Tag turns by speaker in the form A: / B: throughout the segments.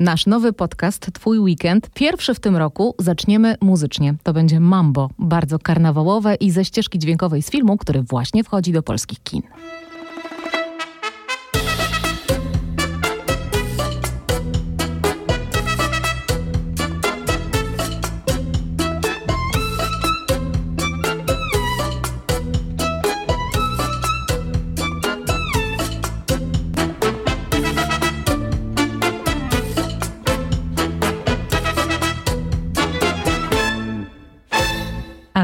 A: Nasz nowy podcast Twój Weekend, pierwszy w tym roku, zaczniemy muzycznie. To będzie Mambo, bardzo karnawałowe i ze ścieżki dźwiękowej z filmu, który właśnie wchodzi do polskich kin.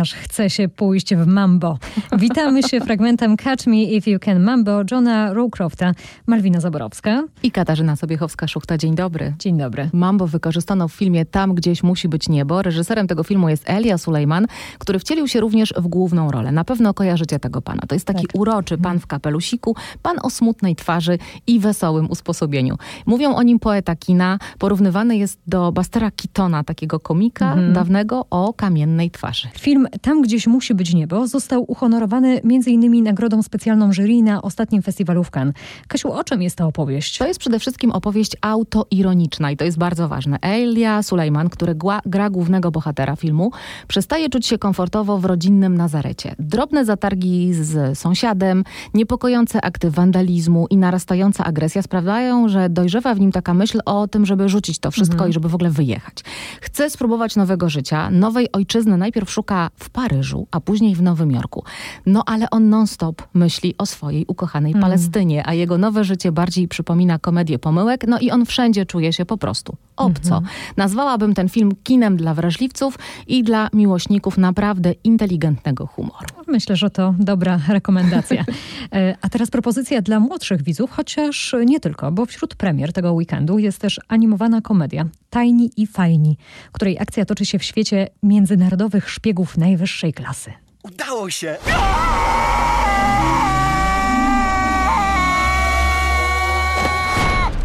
B: Aż chce się pójść w mambo. Witamy się fragmentem Catch Me If You Can Mambo Johna Rowcrofta, Malwina Zaborowska
A: i Katarzyna Sobiechowska-Szuchta. Dzień dobry.
B: Dzień dobry.
A: Mambo wykorzystano w filmie Tam gdzieś musi być niebo. Reżyserem tego filmu jest Elia Sulejman, który wcielił się również w główną rolę. Na pewno kojarzycie tego pana. To jest taki tak. uroczy pan w kapelusiku, pan o smutnej twarzy i wesołym usposobieniu. Mówią o nim poeta kina. Porównywany jest do Bastera Keatona, takiego komika mhm. dawnego o kamiennej twarzy.
B: Film tam gdzieś musi być niebo został uhonorowany m.in. nagrodą specjalną jury na ostatnim festiwalu w Cannes. Kasiu, o czym jest ta opowieść?
A: To jest przede wszystkim opowieść autoironiczna i to jest bardzo ważne. Elia Sulejman, który gra głównego bohatera filmu, przestaje czuć się komfortowo w rodzinnym Nazarecie. Drobne zatargi z sąsiadem, niepokojące akty wandalizmu i narastająca agresja sprawiają, że dojrzewa w nim taka myśl o tym, żeby rzucić to wszystko mhm. i żeby w ogóle wyjechać. Chce spróbować nowego życia, nowej ojczyzny. Najpierw szuka w Paryżu, a później w Nowym Jorku. No ale on non-stop myśli o swojej ukochanej mm. Palestynie, a jego nowe życie bardziej przypomina komedię pomyłek, no i on wszędzie czuje się po prostu obco. Mm -hmm. Nazwałabym ten film kinem dla wrażliwców i dla miłośników naprawdę inteligentnego humoru.
B: Myślę, że to dobra rekomendacja. E, a teraz propozycja dla młodszych widzów, chociaż nie tylko, bo wśród premier tego weekendu jest też animowana komedia Tajni i Fajni, której akcja toczy się w świecie międzynarodowych szpiegów najwyższej klasy.
C: Udało się!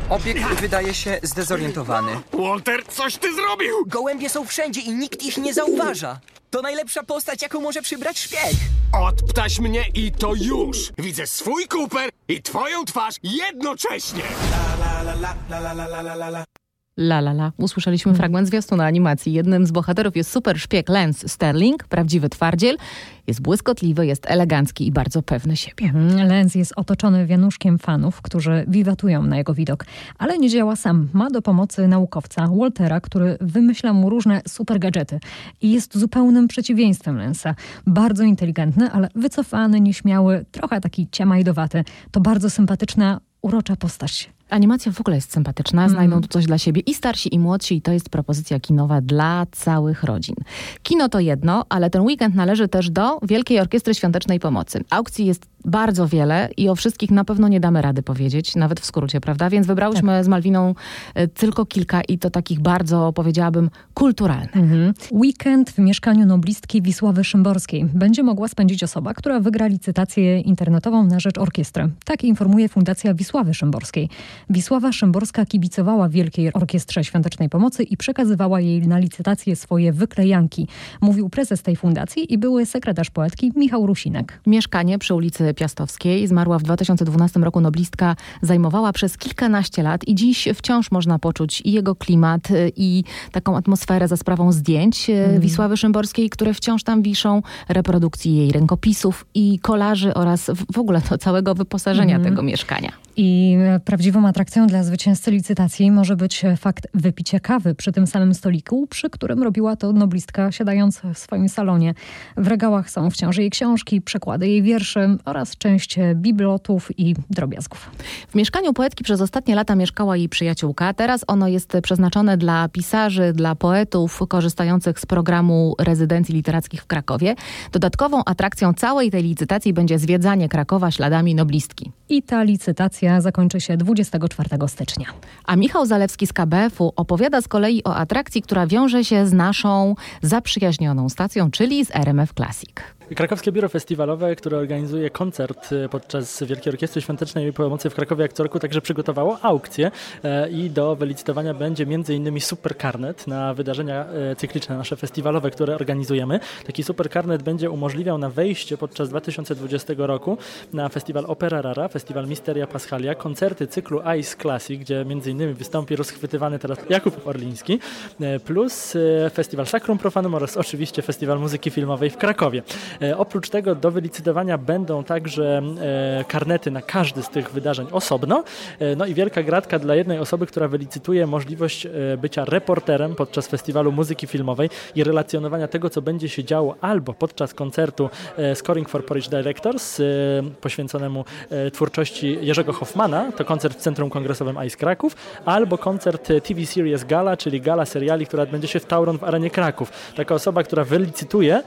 C: Obiekt wydaje się zdezorientowany.
D: Walter, coś ty zrobił!
C: Gołębie są wszędzie i nikt ich nie zauważa. To najlepsza postać, jaką może przybrać szpieg.
D: Odptaś mnie i to już! Widzę swój kuper i twoją twarz jednocześnie! La, la, la,
A: la, la, la, la, la, la. La La La. Usłyszeliśmy hmm. fragment zwiastuna animacji. Jednym z bohaterów jest super szpieg Lance Sterling, prawdziwy twardziel. Jest błyskotliwy, jest elegancki i bardzo pewny siebie.
B: Hmm. Lance jest otoczony wianuszkiem fanów, którzy wiwatują na jego widok. Ale nie działa sam. Ma do pomocy naukowca Waltera, który wymyśla mu różne super gadżety. I jest zupełnym przeciwieństwem Lensa. Bardzo inteligentny, ale wycofany, nieśmiały, trochę taki ciamajdowaty. To bardzo sympatyczna, urocza postać.
A: Animacja w ogóle jest sympatyczna, mm. znajdą tu coś dla siebie i starsi, i młodsi, i to jest propozycja kinowa dla całych rodzin. Kino to jedno, ale ten weekend należy też do Wielkiej Orkiestry Świątecznej Pomocy. Aukcji jest bardzo wiele i o wszystkich na pewno nie damy rady powiedzieć, nawet w skrócie, prawda? Więc wybrałyśmy tak. z Malwiną e, tylko kilka i to takich bardzo, powiedziałabym, kulturalnych. Mhm.
B: Weekend w mieszkaniu noblistki Wisławy Szymborskiej będzie mogła spędzić osoba, która wygra licytację internetową na rzecz orkiestry. Tak informuje Fundacja Wisławy Szymborskiej. Wisława Szymborska kibicowała Wielkiej Orkiestrze Świątecznej Pomocy i przekazywała jej na licytację swoje wyklejanki, mówił prezes tej fundacji i były sekretarz poetki Michał Rusinek.
A: Mieszkanie przy ulicy Piastowskiej zmarła w 2012 roku noblistka, zajmowała przez kilkanaście lat i dziś wciąż można poczuć i jego klimat, i taką atmosferę za sprawą zdjęć mm. Wisławy Szymborskiej, które wciąż tam wiszą, reprodukcji jej rękopisów i kolarzy oraz w ogóle do całego wyposażenia mm. tego mieszkania.
B: I prawdziwą atrakcją dla zwycięzcy licytacji może być fakt wypicia kawy przy tym samym stoliku, przy którym robiła to noblistka siadając w swoim salonie. W regałach są wciąż jej książki, przekłady jej wierszy oraz część bibliotów i drobiazgów.
A: W mieszkaniu poetki przez ostatnie lata mieszkała jej przyjaciółka. Teraz ono jest przeznaczone dla pisarzy, dla poetów korzystających z programu rezydencji literackich w Krakowie. Dodatkową atrakcją całej tej licytacji będzie zwiedzanie Krakowa śladami noblistki.
B: I ta licytacja zakończy się 24 stycznia.
A: A Michał Zalewski z KBF-u opowiada z kolei o atrakcji, która wiąże się z naszą zaprzyjaźnioną stacją, czyli z RMF Classic.
E: Krakowskie Biuro Festiwalowe, które organizuje koncert e, podczas Wielkiej Orkiestry Świątecznej Pomocy w Krakowie jak co roku, także przygotowało aukcję e, i do wylicytowania będzie m.in. Super Carnet na wydarzenia e, cykliczne nasze festiwalowe, które organizujemy. Taki Super Carnet będzie umożliwiał na wejście podczas 2020 roku na festiwal Opera Rara, festiwal Misteria Paschalia, koncerty cyklu Ice Classic, gdzie m.in. wystąpi rozchwytywany teraz Jakub Orliński, plus festiwal Sacrum Profanum oraz oczywiście festiwal muzyki filmowej w Krakowie. E, oprócz tego do wylicytowania będą także e, karnety na każdy z tych wydarzeń osobno. E, no i wielka gratka dla jednej osoby, która wylicytuje możliwość bycia reporterem podczas festiwalu muzyki filmowej i relacjonowania tego, co będzie się działo albo podczas koncertu Scoring for Polish Directors poświęconemu twórczości Jerzego Hoffmana, to koncert w Centrum Kongresowym Ice Kraków, albo koncert TV Series Gala, czyli gala seriali, która odbędzie się w Tauron w arenie Kraków. Taka osoba, która wylicytuje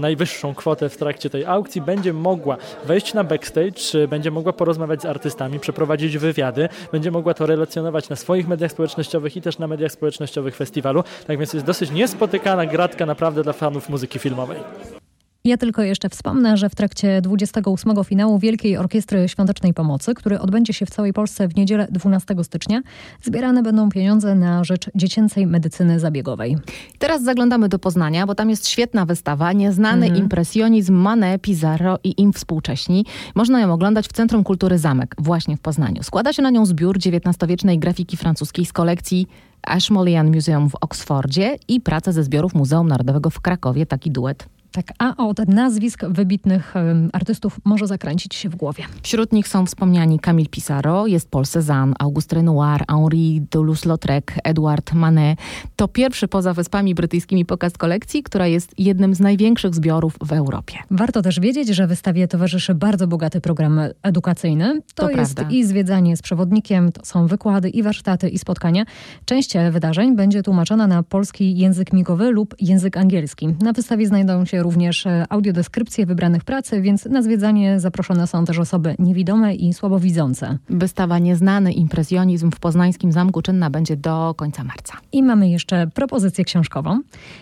E: najwyższą kwotę w trakcie tej aukcji, będzie mogła wejść na backstage, będzie mogła porozmawiać z artystami, przeprowadzić wywiady, będzie mogła to relacjonować na swoich mediach społecznościowych i też na mediach społecznościowych festiwalu. Tak więc jest dosyć niespotykana gratka naprawdę dla fanów muzyki filmowej.
B: Ja tylko jeszcze wspomnę, że w trakcie 28 finału Wielkiej Orkiestry Świątecznej Pomocy, który odbędzie się w całej Polsce w niedzielę 12 stycznia, zbierane będą pieniądze na rzecz dziecięcej medycyny zabiegowej.
A: Teraz zaglądamy do Poznania, bo tam jest świetna wystawa, nieznany mhm. impresjonizm Manet, Pizarro i im współcześni. Można ją oglądać w Centrum Kultury Zamek, właśnie w Poznaniu. Składa się na nią zbiór XIX-wiecznej grafiki francuskiej z kolekcji Ashmolean Museum w Oksfordzie i praca ze zbiorów Muzeum Narodowego w Krakowie, taki duet.
B: Tak, a od nazwisk wybitnych artystów może zakręcić się w głowie.
A: Wśród nich są wspomniani Camille Pissarro, jest Paul Cézanne, Auguste Renoir, Henri Toulouse-Lautrec, Edouard Manet. To pierwszy poza Wyspami Brytyjskimi pokaz kolekcji, która jest jednym z największych zbiorów w Europie.
B: Warto też wiedzieć, że wystawie towarzyszy bardzo bogaty program edukacyjny. To, to jest prawda. i zwiedzanie z przewodnikiem, to są wykłady i warsztaty i spotkania. Część wydarzeń będzie tłumaczona na polski język migowy lub język angielski. Na wystawie znajdą się również e, audiodeskrypcje wybranych pracy, więc na zwiedzanie zaproszone są też osoby niewidome i słabowidzące.
A: Wystawa Nieznany Impresjonizm w Poznańskim Zamku czynna będzie do końca marca.
B: I mamy jeszcze propozycję książkową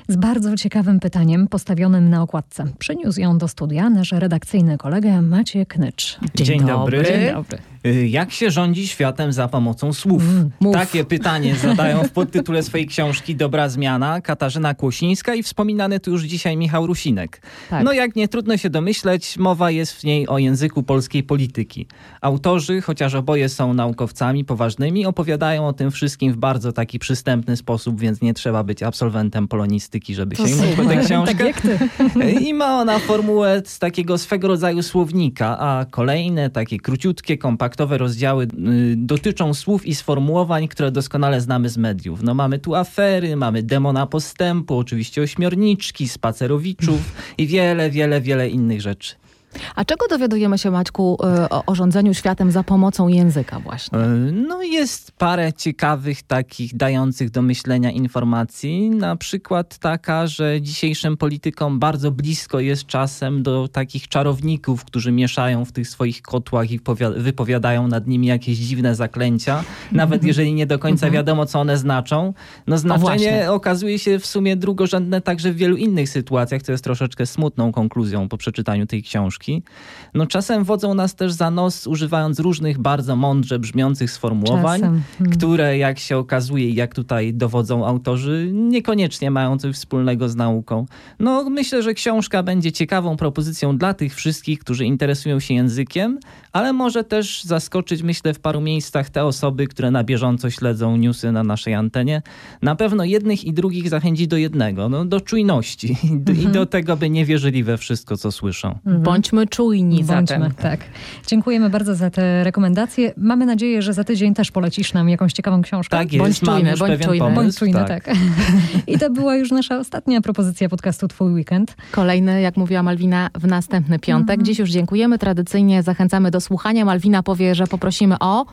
B: z bardzo ciekawym pytaniem postawionym na okładce. Przyniósł ją do studia nasz redakcyjny kolega Maciek Nycz.
F: Dzień, Dzień dobry. dobry. Dzień dobry. Y, jak się rządzi światem za pomocą słów? Mm, Takie pytanie zadają w podtytule swojej książki Dobra Zmiana Katarzyna Kłosińska i wspominany tu już dzisiaj Michał Rusinek. Tak. No jak nie trudno się domyśleć, mowa jest w niej o języku polskiej polityki. Autorzy, chociaż oboje są naukowcami poważnymi, opowiadają o tym wszystkim w bardzo taki przystępny sposób, więc nie trzeba być absolwentem polonistyki, żeby to sięgnąć po tę książkę. Tak. I ma ona formułę z takiego swego rodzaju słownika, a kolejne takie króciutkie, kompaktowe rozdziały y, dotyczą słów i sformułowań, które doskonale znamy z mediów. No mamy tu afery, mamy demona postępu, oczywiście ośmiorniczki, spacerowiczów i wiele, wiele, wiele innych rzeczy.
A: A czego dowiadujemy się, Maćku, e, o, rządzeniu światem za pomocą języka właśnie? E,
F: no jest parę ciekawych takich dających do myślenia informacji. Na przykład taka, że dzisiejszym politykom bardzo blisko jest czasem do takich czarowników, którzy mieszają w tych swoich kotłach i wypowiadają nad nimi jakieś dziwne zaklęcia. Nawet mhm. jeżeli nie do końca mhm. wiadomo, co one znaczą. No znaczenie no okazuje się w sumie drugorzędne także w wielu innych sytuacjach, co jest troszeczkę smutną konkluzją po przeczytaniu tej książki książki, no czasem wodzą nas też za nos, używając różnych bardzo mądrze brzmiących sformułowań, hmm. które jak się okazuje i jak tutaj dowodzą autorzy, niekoniecznie mają coś wspólnego z nauką. No myślę, że książka będzie ciekawą propozycją dla tych wszystkich, którzy interesują się językiem, ale może też zaskoczyć, myślę, w paru miejscach te osoby, które na bieżąco śledzą newsy na naszej antenie. Na pewno jednych i drugich zachęci do jednego, no, do czujności mhm. i do tego, by nie wierzyli we wszystko, co słyszą.
A: Mhm. Bądźmy czujni Bądźmy, zatem.
B: Tak. Dziękujemy bardzo za te rekomendacje. Mamy nadzieję, że za tydzień też polecisz nam jakąś ciekawą książkę.
F: Tak jest, bądź czujny, bądź czujny. Pomysł,
B: bądź czujny, tak. tak. I to była już nasza ostatnia propozycja podcastu Twój Weekend.
A: Kolejny, jak mówiła Malwina, w następny piątek. Mhm. Dziś już dziękujemy. Tradycyjnie zachęcamy do słuchania. Malwina powie, że poprosimy o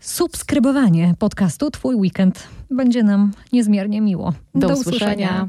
B: subskrybowanie podcastu Twój Weekend. Będzie nam niezmiernie miło.
A: Do, do usłyszenia. usłyszenia.